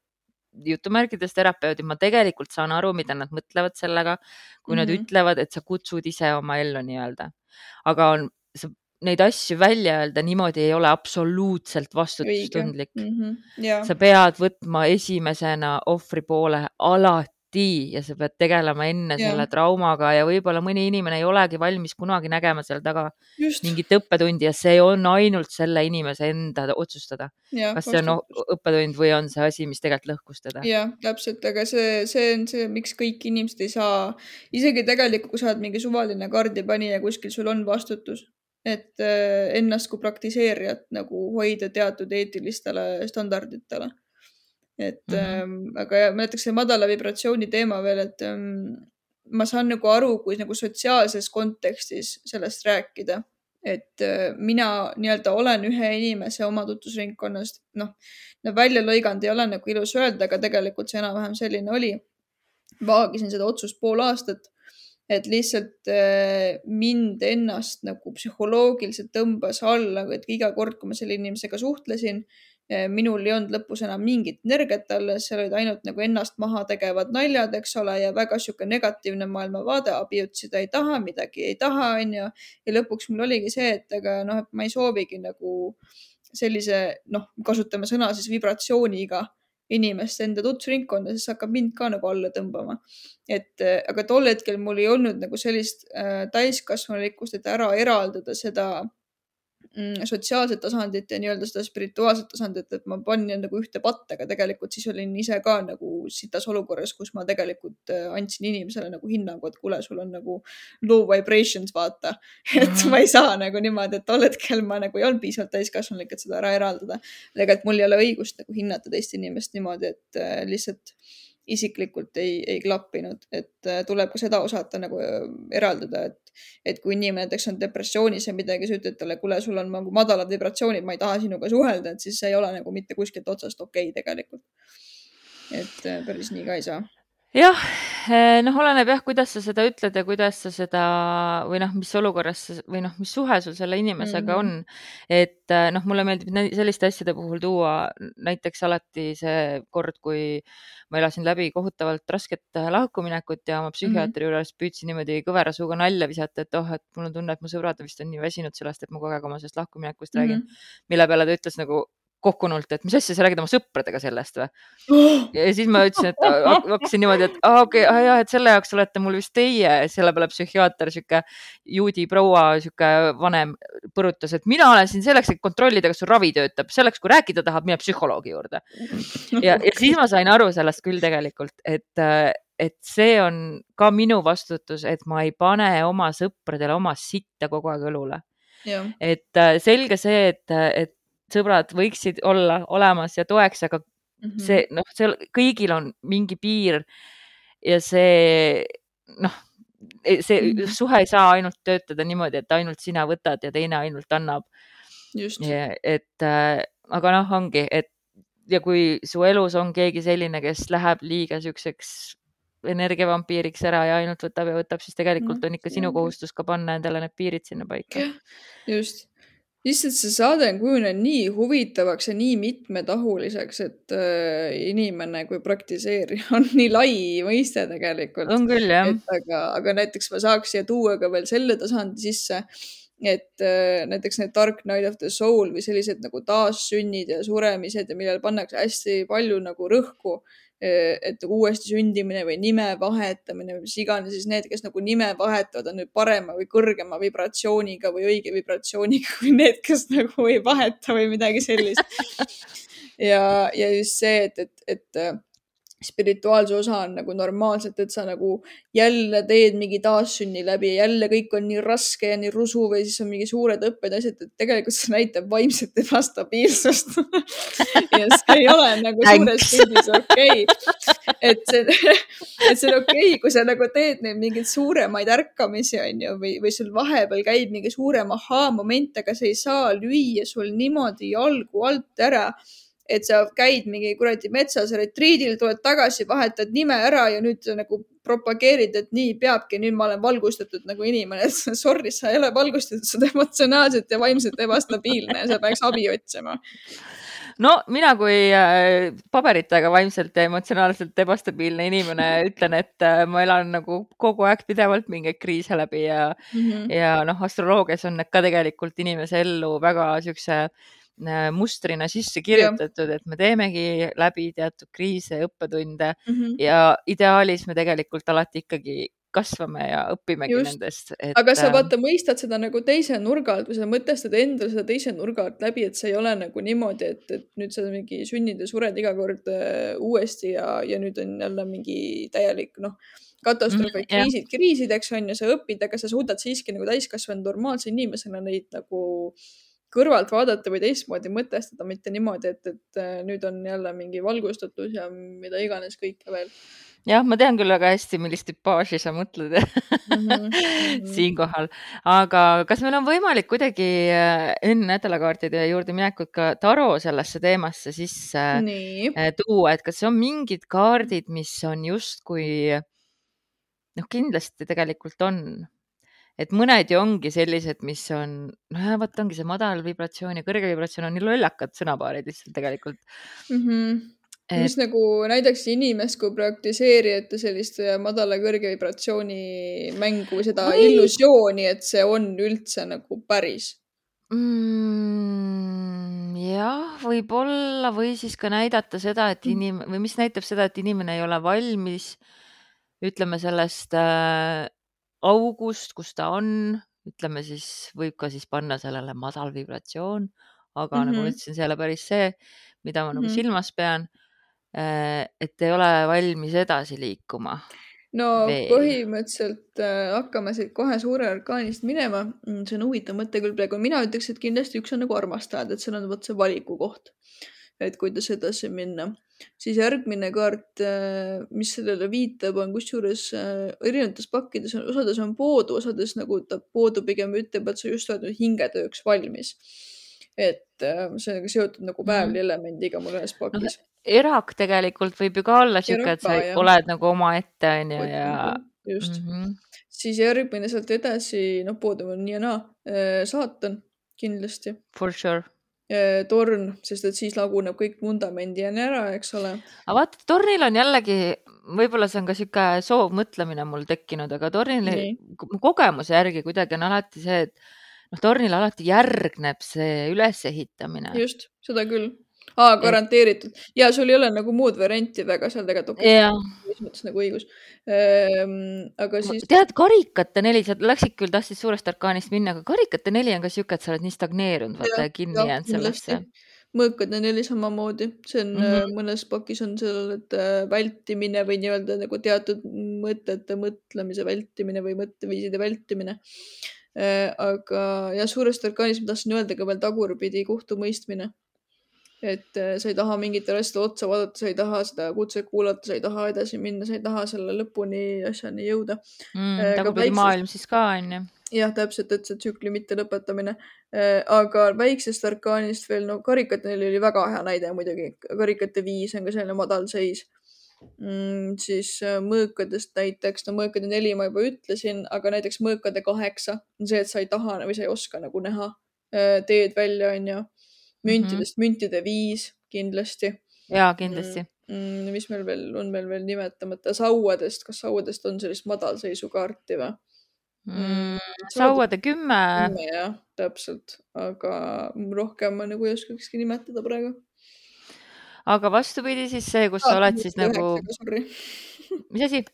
jutumärkides terapeudid, ma tegelikult saan aru, mida nad mõtlevad sellega, kui mm -hmm. nad mhm. ütlevad, et sa kutsud ise oma ellu nii-öelda. aga on, neid asju välja öelda niimoodi ei ole absoluutselt vastutustundlik. Mm -hmm. sa pead võtma esimesena ohvri poole alati alati ja sa pead tegelema enne ja. selle traumaga ja võib-olla mõni inimene ei olegi valmis kunagi nägema seal taga Just. mingit õppetundi ja see on ainult selle inimese enda otsustada. kas see on õppetund või on see asi, mis tegelikult lõhkus teda. jah, täpselt, aga see, see on see, miks kõik inimesed ei saa, isegi tegelikult, kui sa oled mingi suvaline kaardipanija, kuskil sul on vastutus et äh, ennast kui praktiseerijat nagu hoida teatud eetilistele standarditele et mm -hmm. ähm, aga ja, ma ütleks see madala vibratsiooni teema veel, et ähm, ma saan nagu aru, kui nagu sotsiaalses kontekstis sellest rääkida, et äh, mina nii-öelda olen ühe inimese oma tutvusringkonnast, noh, no välja lõiganud ei ole nagu ilus öelda, aga tegelikult see enam-vähem selline oli. vaagisin seda otsust pool aastat, et lihtsalt äh, mind ennast nagu psühholoogiliselt tõmbas alla, et iga kord, kui ma selle inimesega suhtlesin minul ei olnud lõpus enam mingit energiat alles, seal olid ainult nagu ennast maha tegevad naljad, eks ole, ja väga sihuke negatiivne maailmavaade, abiutsida ei taha, midagi ei taha, onju. ja lõpuks mul oligi see, et aga noh, et ma ei soovigi nagu sellise, noh, kasutame sõna siis vibratsiooniga inimest enda tutvusringkonda, siis hakkab mind ka nagu alla tõmbama. et eh, aga tol hetkel mul ei olnud nagu sellist äh, täiskasvanulikkust, et ära eraldada seda sotsiaalset tasandit ja nii-öelda seda spirituaalset tasandit, et ma panin nagu ühte patta, aga tegelikult siis olin ise ka nagu sitas olukorras, kus ma tegelikult äh, andsin inimesele nagu hinnangu, et kuule, sul on nagu low vibrations, vaata. (laughs) et mm ma ei saa nagu niimoodi, et tol hetkel ma nagu ei olnud piisavalt täiskasvanulik, et seda ära eraldada. tegelikult mul ei ole õigust nagu hinnata teist inimest niimoodi, et äh, lihtsalt isiklikult ei, ei klappinud, et äh, tuleb ka seda osata nagu äh, eraldada, et, et kui inimene näiteks on depressioonis ja midagi, sa ütled talle, kuule, sul on nagu madalad vibratsioonid, ma ei taha sinuga suhelda, et siis see ei ole nagu mitte kuskilt otsast okei okay, tegelikult. et äh, päris nii ka ei saa jah, eh, noh, oleneb jah, kuidas sa seda ütled ja kuidas sa seda või noh, mis olukorras või noh, mis suhe sul selle inimesega mm -hmm. on. et eh, noh, mulle meeldib selliste asjade puhul tuua näiteks alati see kord, kui ma elasin läbi kohutavalt rasket eh, lahkuminekut ja oma psühhiaatri mm -hmm. juures püüdsin niimoodi kõvera suuga nalja visata, et oh, et mul on tunne, et mu sõbrad vist on nii väsinud sellest, et ma kogu aeg oma sellest lahkuminekust mm -hmm. räägin. mille peale ta ütles nagu kohkunult, et mis asja, sa räägid oma sõpradega sellest või? (gasps) ja siis ma ütlesin, et hakkasin niimoodi, et aa, okei okay,, jah, et selle jaoks olete mul vist teie, selle peale psühhiaater, sihuke juudi proua, sihuke vanem põrutas, et mina olen siin selleks, et kontrollida, kas sul ravi töötab, selleks, kui rääkida tahad, mine psühholoogi juurde. ja, ja siis ma sain aru sellest küll tegelikult, et, et see on ka minu vastutus, et ma ei pane oma sõpradele oma sitta kogu aeg õlule. et selge see, et, et sõbrad võiksid olla olemas ja toeks, aga mm -hmm. see noh, seal kõigil on mingi piir ja see noh, e, see mm -hmm. suhe ei saa ainult töötada niimoodi, et ainult sina võtad ja teine ainult annab. et äh, aga noh, ongi, et ja kui su elus on keegi selline, kes läheb liiga siukseks energiavampiiriks ära ja ainult võtab ja võtab, siis tegelikult no, on ikka sinu kohustus ka panna endale need piirid sinna paika. just lihtsalt see saade on kujunenud nii huvitavaks ja nii mitmetahuliseks, et äh, inimene kui praktiseerija (laughs) on nii lai mõiste tegelikult. on küll, jah. aga, aga näiteks ma saaks siia tuua ka veel selle tasandi sisse, et äh, näiteks need Dark Night of the Soul või sellised nagu taassünnid ja suremised ja millele pannakse hästi palju nagu rõhku et uuesti sündimine või nime vahetamine või mis iganes, siis need, kes nagu nime vahetavad, on nüüd parema või kõrgema vibratsiooniga või õige vibratsiooniga kui need, kes nagu ei vaheta või midagi sellist. (laughs) ja, ja just see, et, et, et spirituaalse osa on nagu normaalselt, et sa nagu jälle teed mingi taassünni läbi ja jälle kõik on nii raske ja nii rusu või siis on mingi suured õpped ja asjad, et tegelikult see näitab vaimset ebastabiilsust. (laughs) Ja see ei ole nagu suures pildis okei. Okay.. et see, (laughs) et see on okei okay,, kui sa nagu teed neid mingeid suuremaid ärkamisi, on ju, või, või sul vahepeal käib mingi suurem ahhaa-moment, aga see ei saa lüüa sul niimoodi jalgu alt ära et sa käid mingi kuradi metsas retriidil, tuled tagasi, vahetad nime ära ja nüüd nagu propageerid, et nii peabki, nüüd ma olen valgustatud nagu inimene. Sorry, sa ei ole valgustatud, sa oled emotsionaalselt ja vaimselt ebastabiilne ja sa peaks abi otsima no mina kui äh, paberitega vaimselt ja emotsionaalselt ebastabiilne inimene ütlen, et äh, ma elan nagu kogu aeg pidevalt mingeid kriise läbi ja mm, -hmm. ja noh, astroloogias on need ka tegelikult inimese ellu väga siukse äh, Äh, mustrina sisse kirjutatud, et me teemegi läbi teatud kriise ja õppetunde mm -hmm. ja ideaalis me tegelikult alati ikkagi kasvame ja õpimegi Just. nendest et.... aga sa äh, vaata mõistad seda nagu teise nurga alt või sa mõtestad endale seda teise nurga alt läbi, et see ei ole nagu niimoodi, et, et nüüd sa mingi sünnid ja sured iga kord uh, uuesti ja, ja nüüd on jälle mingi täielik noh katastroofid mm, kriisid, kriisideks on ju, sa õpid, aga sa suudad siiski nagu täiskasvanud normaalse inimesena neid nagu äh, kõrvalt vaadata või teistmoodi mõtestada, mitte niimoodi, et, et äh, nüüd on jälle mingi valgustatus ja mida iganes kõike veel. jah, ma tean küll väga hästi, millist tüpaaži sa mõtled (laughs) mm -hmm. siinkohal, aga kas meil on võimalik kuidagi äh, enne nädalakaartide juurde minekut ka taro sellesse teemasse sisse Nii. Äh, tuua, et kas on mingid kaardid, mis on justkui noh, kindlasti tegelikult on et mõned ju ongi sellised, mis on, noh, vot ongi see madal vibratsioon ja kõrge vibratsioon on nii lollakad sõnapaarid lihtsalt tegelikult mm. -hmm. Et... mis nagu näiteks inimest kui praktiseerijate sellist madala kõrge vibratsiooni mängu, seda või... illusiooni, et see on üldse nagu päris mm,. jah, võib-olla või siis ka näidata seda, et mm. inim- või mis näitab seda, et inimene ei ole valmis ütleme sellest äh, august, kus ta on ütleme siis, võib ka siis panna sellele madal vibratsioon, aga mm -hmm. nagu ma ütlesin, see ei ole päris see, mida ma mm -hmm. nagu Mhm. silmas pean. et ei ole valmis edasi liikuma no veel. põhimõtteliselt äh, hakkame siit kohe suure orkaanist minema. Mm, see on huvitav mõte küll praegu. mina ütleks, et kindlasti üks on nagu armastajad, et seal on vot see valiku koht, et kuidas edasi minna. siis järgmine kaart, äh, mis sellele viitab, on kusjuures äh, erinevates pakkides on, osades on poodu, osades nagu ta poodu pigem ütleb, et sa just oled hingetööks valmis. et äh, see on seotud nagu Mhm. väävlielemendiga mul ühes pakis no, erak tegelikult võib ju ka olla sihuke, et sa jah. oled nagu omaette onju ja just mm. -hmm. siis järgmine sealt edasi, noh, poodium on nii ja naa. saatan kindlasti. For sure. Torn, sest et siis laguneb kõik vundamendi ära, eks ole. aga vaata, tornil on jällegi, võib-olla see on ka sihuke soovmõtlemine mul tekkinud, aga tornil mu kogemuse järgi kuidagi on alati see, et noh, tornil alati järgneb see ülesehitamine. just, seda küll aa, garanteeritud ja sul ei ole nagu muud varianti väga seal tegelikult. selles mõttes nagu õigus ehm,. aga siis. tead, karikate neli, sa läksid küll, tahtsid suurest orkaanist minna, aga karikate neli on ka siuke, et sa oled nii stagneerunud, vaata ja kinni jäänud sellesse. mõõkade neli samamoodi, see on mm -hmm. mõnes pakis on seal, et äh, vältimine või nii-öelda nagu teatud mõtete mõtlemise vältimine või mõtteviiside vältimine äh,. aga jah, suurest orkaanist ma tahtsin öelda ka veel tagurpidi kohtumõistmine et äh, sa ei taha mingitele asjadele otsa vaadata, sa ei taha seda kutset kuulata, sa ei taha edasi minna, sa ei taha selle lõpuni asjani jõuda mm,. tagurpidi maailm siis ka onju. jah, täpselt, et see tsükli mittelõpetamine. aga väiksest orkaanist veel, no karikate neil oli väga hea näide muidugi, karikate viis on ka selline madal seis mm,. siis mõõkadest näiteks, no mõõkade neli ma juba ütlesin, aga näiteks mõõkade kaheksa on see, et sa ei taha või sa ei oska nagu näha teed välja, onju müntidest mm, -hmm. müntide viis kindlasti. ja kindlasti mm,. mis meil veel on meil veel nimetamata, sauadest, kas sauadest on sellist madalseisukaarti või mm,? sauade kümme. kümme jah, täpselt, aga rohkem ma nagu ei oskakski nimetada praegu. aga vastupidi siis see, kus ah, sa oled siis nagu. mis asi?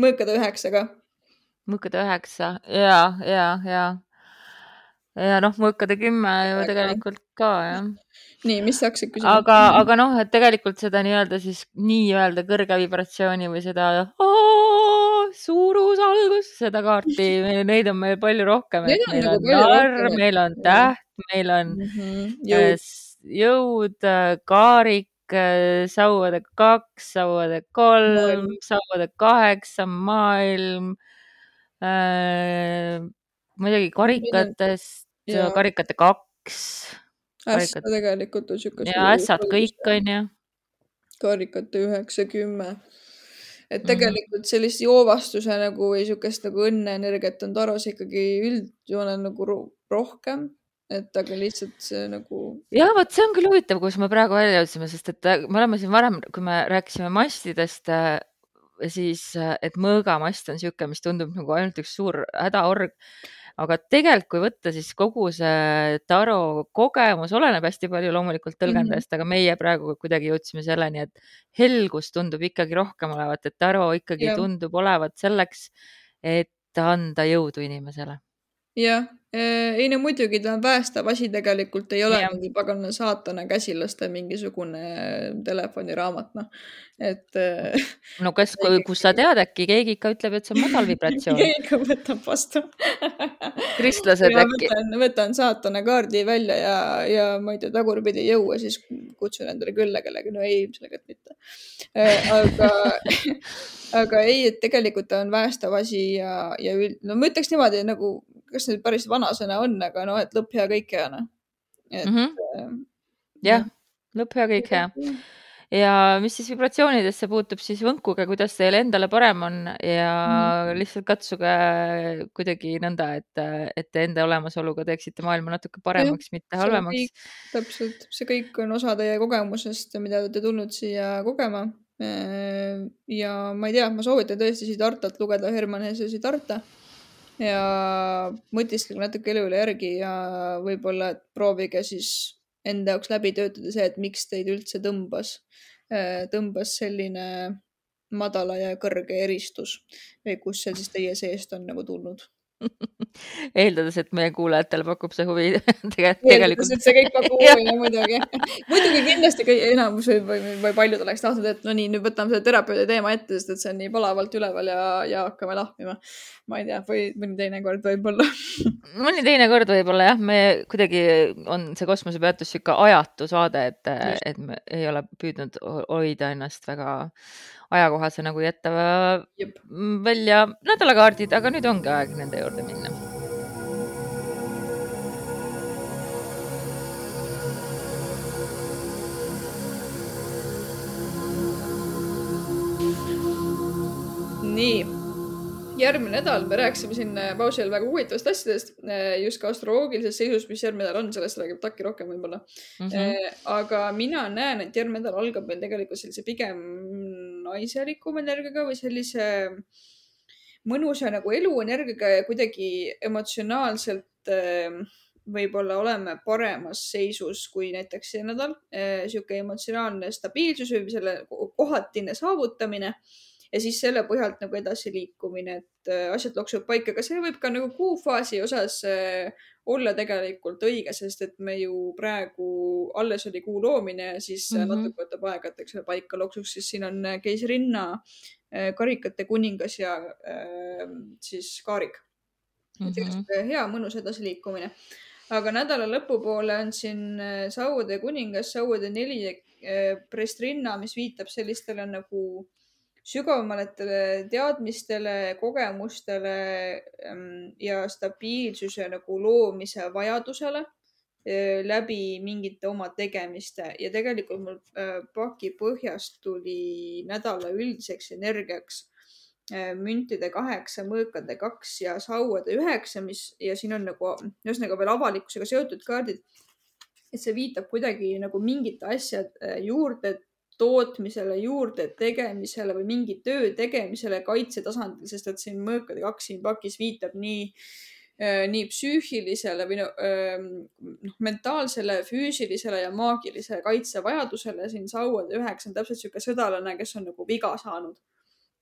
mõõkade üheksaga. mõõkade üheksa ja, ja, ja ja noh, mõõkade kümme ju tegelikult ka jah. nii, mis sa hakkasid küsima? aga, aga noh, et tegelikult seda nii-öelda siis nii-öelda kõrge vibratsiooni või seda suurusalgus, seda kaarti, neid on meil palju rohkem, et meil on nagu narr, meil on täht, meil on mm -hmm. jõud, jõud, kaarik, sauade kaks, sauade kolm, sauade kaheksa, maailm äh, muidugi karikatest, karikate kaks. Ässa tegelikult on siuke. ja ässad kõik onju. karikate üheksa, kümme. et tegelikult sellist joovastuse nagu või siukest nagu õnneenergiat on taros ikkagi üldjoonel nagu rohkem et aga lihtsalt see nagu. ja vot see on küll huvitav, kus me praegu välja jõudsime, sest et äh, me oleme siin varem, kui me rääkisime mastidest, äh, siis, äh, et mõõgamast on niisugune, mis tundub nagu ainult üks suur hädaorg aga tegelikult, kui võtta, siis kogu see taro kogemus oleneb hästi palju loomulikult tõlgendajast mm, -hmm. aga meie praegu kuidagi jõudsime selleni, et helgus tundub ikkagi rohkem olevat, et taro ikkagi ja. tundub olevat selleks, et anda jõudu inimesele. Jah, ei no muidugi ta on päästev asi tegelikult ei ole ja. mingi pagana saatana käsilaste mingisugune telefoniraamat, noh, et. (laughs) no kas, kus sa tead, äkki keegi ikka ütleb, et see on madal vibratsioon (laughs) keegi ikka võtab vastu (laughs) kristlased äkki. võtan, saatana kaardi välja ja, ja ma ei tea, tagurpidi ei jõua, siis kutsun endale külla kellegi, no ei, ilmselgelt mitte. aga aga ei, et tegelikult ta on päästev asi ja, ja üld, no ma ütleks niimoodi nagu kas nüüd päris vanasõna on, aga noh, et lõpp hea, kõik hea, noh. Mm -hmm. jah, lõpp hea, kõik hea. ja mis siis vibratsioonidesse puutub, siis võnkuge, kuidas teil endale parem on ja mm. lihtsalt katsuge kuidagi nõnda, et, et te enda olemasoluga teeksite maailma natuke paremaks, mitte halvemaks. täpselt, see kõik on osa teie kogemusest, mida te olete tulnud siia kogema. ja ma ei tea, ma soovitan tõesti Siddhartat lugeda, Herman Hesse Siddharta ja mõtisklege natuke elu üle järgi ja võib-olla proovige siis enda jaoks läbi töötada see, et miks teid üldse tõmbas, äh, tõmbas selline madala ja kõrge eristus või kust see siis teie seest on nagu tulnud (laughs) eeldades, et meie kuulajatele pakub see huvi (laughs) tegelikult. eeldades, et see kõik pakub (laughs) huvi, muidugi. muidugi kindlasti enamus või, või, või paljud oleks tahtnud, et no nii, nüüd võtame selle terapeudi teema ette, sest et see on nii palavalt üleval ja, ja hakkame lahmima. ma ei tea, või mõni teine kord võib-olla mõni teine kord võib-olla jah, me kuidagi on see kosmosepeatus sihuke ajatu saade, et, et me ei ole püüdnud hoida ennast väga ajakohase nagu jätta Jep. välja nädalakaardid, aga nüüd ongi aeg nende juurde minna. nii, järgmine nädal me rääkisime siin äh, pausi ajal väga huvitavast asjadest, äh, just ka astroloogilises seisus, mis järgmine nädal on, sellest räägib Taki rohkem võib-olla mm. -hmm. aga mina näen, et järgmine nädal algab meil tegelikult sellise pigem naiselikuma energiaga või sellise mõnusa nagu eluenergiaga ja kuidagi emotsionaalselt äh, võib-olla oleme paremas seisus kui näiteks see nädal. Äh, sihuke emotsionaalne stabiilsus või selle kohatine saavutamine ja siis selle põhjalt nagu edasiliikumine, et äh, asjad loksuvad paika, aga see võib ka nagu kuufaasi osas olla tegelikult õige, sest et me ju praegu, alles oli kuu loomine ja siis mm -hmm. natuke võtab aega, et eks see paika loksuks, siis siin on äh, keisrinna, äh, karikate kuningas ja äh, siis kaarik mm. -hmm. et hea mõnus edasiliikumine. aga nädala lõpupoole on siin sauade kuningas, sauade neli prestrinna, mis viitab sellistele nagu sügavamatele teadmistele, kogemustele ähm, ja stabiilsuse nagu loomise vajadusele äh, läbi mingite oma tegemiste ja tegelikult mul äh, paki põhjast tuli nädala üldiseks energiaks äh, müntide kaheksa, mõõkade kaks ja sauade üheksa, mis ja siin on nagu ühesõnaga veel avalikkusega seotud kaardid. et see viitab kuidagi nagu mingite asjade juurde tootmisele, juurde tegemisele või mingi töö tegemisele kaitsetasandil, sest et siin mõõkade kaks siin pakis viitab nii äh, nii psüühilisele või ähm, noh, mentaalsele, füüsilisele ja maagilise kaitsevajadusele. siin sauade üheksa on täpselt niisugune sõdalane, kes on nagu viga saanud.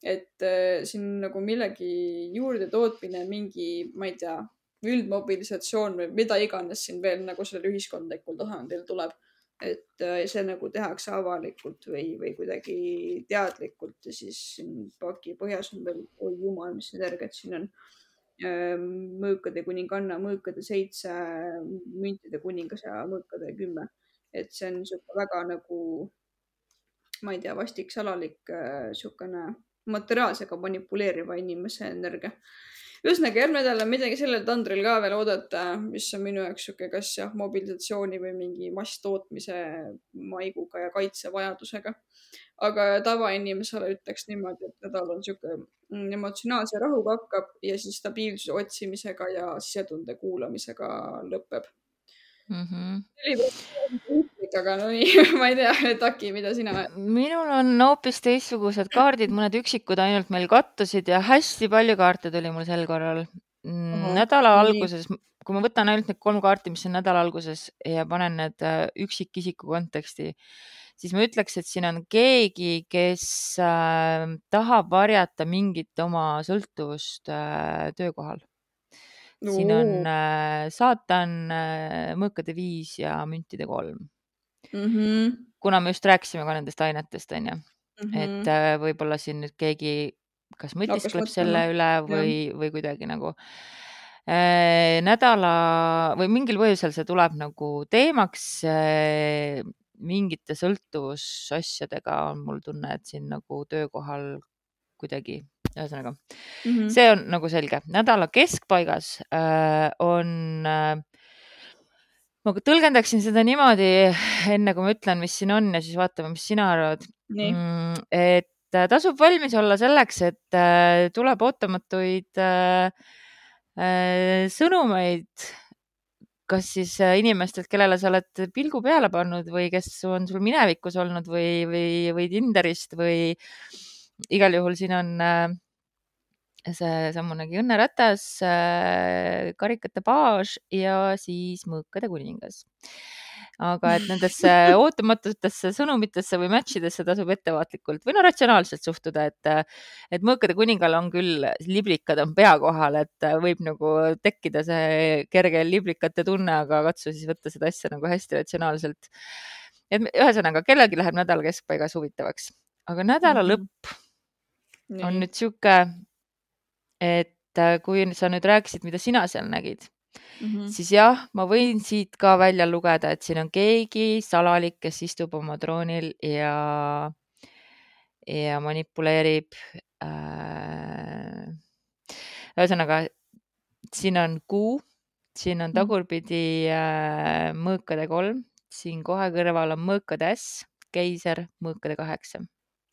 et äh, siin nagu millegi juurde tootmine, mingi, ma ei tea, üldmobilisatsioon või mida iganes siin veel nagu sellel ühiskondlikul tasandil tuleb et äh, see nagu tehakse avalikult või, või kuidagi teadlikult ja siis siin paki põhjas on veel, oi jumal, mis energiat siin on. Ähm, mõõkade kuninganna, mõõkade seitse, müntide kuningas ja mõõkade kümme. et see on niisugune väga nagu, ma ei tea, vastik salalik niisugune äh, materiaalsega manipuleeriva inimese energia ühesõnaga järgmine nädal on midagi sellel tandril ka veel oodata, mis on minu jaoks sihuke, kas jah, mobilisatsiooni või mingi masstootmise maiguga ja kaitsevajadusega. aga tavainimesele ütleks niimoodi, et nädal on sihuke mm, emotsionaalse rahuga hakkab ja siis stabiilsuse otsimisega ja sisetunde kuulamisega lõpeb mm. -hmm aga no nii, (laughs) ma ei tea, Taki, mida sina? minul on hoopis teistsugused kaardid, mõned üksikud ainult meil kattusid ja hästi palju kaarte tuli mul sel korral mm,. nädala alguses, kui ma võtan ainult need kolm kaarti, mis on nädala alguses ja panen need äh, üksikisiku konteksti, siis ma ütleks, et siin on keegi, kes äh, tahab varjata mingit oma sõltuvust äh, töökohal siin on äh, saatan äh,, mõõkade viis ja müntide kolm mm. -hmm. kuna me just rääkisime ka nendest ainetest, onju mm, -hmm. et äh, võib-olla siin nüüd keegi kas mõtiskleb no, selle üle või, või kuidagi nagu äh, nädala või mingil põhjusel see tuleb nagu teemaks äh, mingite sõltuvusasjadega on mul tunne, et siin nagu töökohal kuidagi, ühesõnaga mm -hmm. see on nagu selge. nädala keskpaigas äh, on äh, ma tõlgendaksin seda niimoodi, enne kui ma ütlen, mis siin on ja siis vaatame, mis sina arvad. Mm, et äh, tasub valmis olla selleks, et äh, tuleb ootamatuid äh, sõnumeid, kas siis inimestelt, kellele sa oled pilgu peale pannud või kes on sul minevikus olnud või, või, või Tinderist või igal juhul siin on seesamunegi õnneratas, äh, karikate baas ja siis mõõkade kuningas. aga et nendesse (laughs) ootamatutesse sõnumitesse või match idesse tasub ettevaatlikult või no ratsionaalselt suhtuda, et, et mõõkade kuningal on küll, liblikad on pea kohal, et võib nagu tekkida see kerge liblikate tunne, aga katsu siis võtta seda asja nagu hästi ratsionaalselt. et ühesõnaga, kellelgi läheb nädala keskpaigas huvitavaks, aga nädala mhm. lõpp on nüüd sihuke, et kui sa nüüd rääkisid, mida sina seal nägid mm, -hmm. siis jah, ma võin siit ka välja lugeda, et siin on keegi salalik, kes istub oma troonil ja, ja manipuleerib äh,. ühesõnaga, siin on kuu, siin on mhm. tagurpidi äh, mõõkade kolm, siin kohe kõrval on mõõkade äss, keiser, mõõkade kaheksa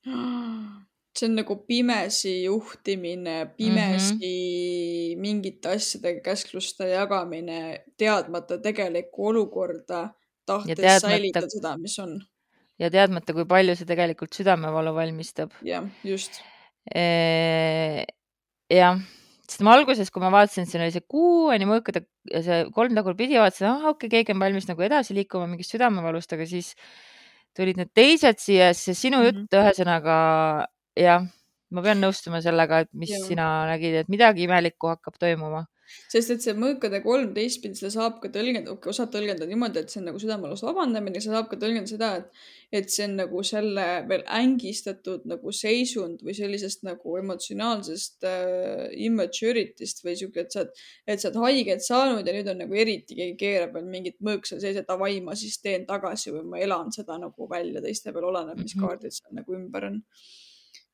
(gasps) see on nagu pimesi juhtimine, pimesi mm -hmm. mingite asjade käskluste jagamine, teadmata tegelikku olukorda, tahtes teadmata, säilitada seda, mis on. ja teadmata, kui palju see tegelikult südamevalu valmistab. jah, just e. jah, sest ma alguses, kui ma vaatasin, siin oli see kuu on ju mõõkade ja see kolm tagurpidi, vaatasin, ah okei okay,, keegi on valmis nagu edasi liikuma mingist südamevalust, aga siis tulid need teised siia, siis sinu jutt mm -hmm. ühesõnaga jah, ma pean nõustuma sellega, et mis ja. sina nägid, et midagi imelikku hakkab toimuma. sest et see mõõkade kolm teistpidi, seda saab ka tõlgendada, osad tõlgendada niimoodi, et see on nagu südamelust vabandamine, sa saab ka tõlgendada seda, et, et see on nagu selle veel ängistatud nagu seisund või sellisest nagu emotsionaalsest äh, immature'ity'st või sihuke, et sa oled, et sa oled haiget saanud ja nüüd on nagu eriti keegi keerab veel mingit mõõksa sees, et davai, ma siis teen tagasi või ma elan seda nagu välja teiste peal, oleneb, mis mm -hmm. kaardid seal nagu ümber on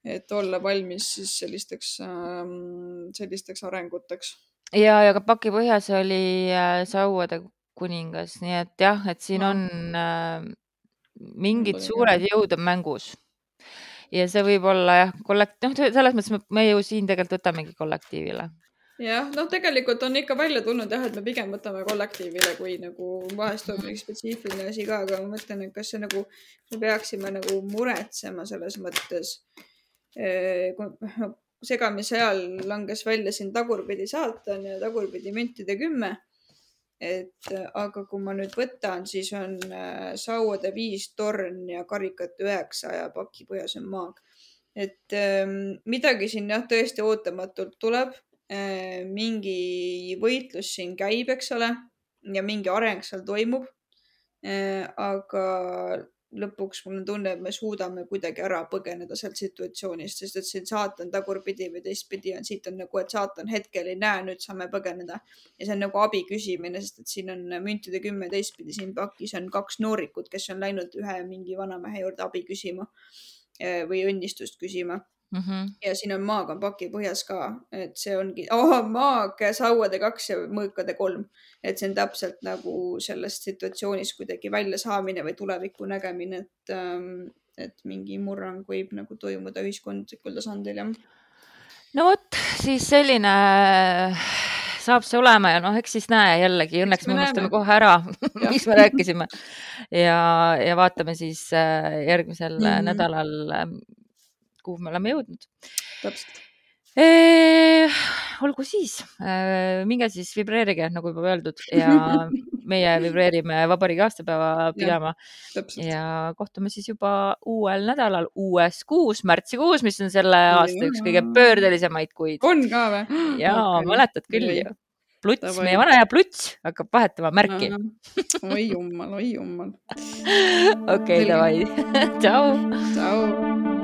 et olla valmis siis sellisteks, ähm, sellisteks arenguteks. ja, ja ka paki põhjas oli äh, sauade kuningas, nii et jah, et siin on äh, mingid suured jõud on mängus. ja see võib olla jah, kollekt-, noh, selles mõttes me ju siin tegelikult võtamegi kollektiivile jah, noh, tegelikult on ikka välja tulnud jah, et me pigem võtame kollektiivile, kui nagu vahest on mingi spetsiifiline asi ka, aga ma mõtlen, et kas see nagu, me peaksime nagu muretsema selles mõttes (laughs) segamise ajal langes välja siin Tagurpidi saatan ja Tagurpidi müntide kümme. et aga kui ma nüüd võtan, siis on äh, sauade viis torn ja karikate üheksa ja paki põhjas on maag. et ähm, midagi siin jah, tõesti ootamatult tuleb. Äh, mingi võitlus siin käib, eks ole, ja mingi areng seal toimub. aga lõpuks mul on tunne, et me suudame kuidagi ära põgeneda sealt situatsioonist, sest et siin saatan tagurpidi või teistpidi on, siit on nagu, et saatan hetkel ei näe, nüüd saame põgeneda. ja see on nagu abi küsimine, sest et siin on müntide kümme teistpidi, siin pakis on kaks noorikut, kes on läinud ühe mingi vanamehe juurde abi küsima eh, või õnnistust küsima Mm -hmm. ja siin on maag on paki põhjas ka, et see ongi oh,, maag, sauade kaks ja mõõkade kolm. et see on täpselt nagu sellest situatsioonist kuidagi väljasaamine või tuleviku nägemine, et, ähm, et mingi murrang võib nagu toimuda ühiskondlikul tasandil, jah. no vot, siis selline saab see olema ja noh, eks siis näe jällegi, õnneks me unustame kohe ära (laughs) mis me rääkisime ja, ja vaatame siis äh, järgmisel mm -hmm. nädalal ähm, kuhu me oleme jõudnud. täpselt eee, olgu siis, minge siis vibreerige, nagu juba öeldud ja (laughs) meie vibreerime vabariigi aastapäeva pidama ja, kohtume siis juba uuel nädalal, uues kuus, märtsikuus, mis on selle aasta üks kõige pöördelisemaid kuid. on ka või? ja mäletad küll ju. Pluts, meie vana hea Pluts hakkab vahetama märki. oi jummal, oi jummal. (laughs) okei, davai. (laughs) tšau. tšau.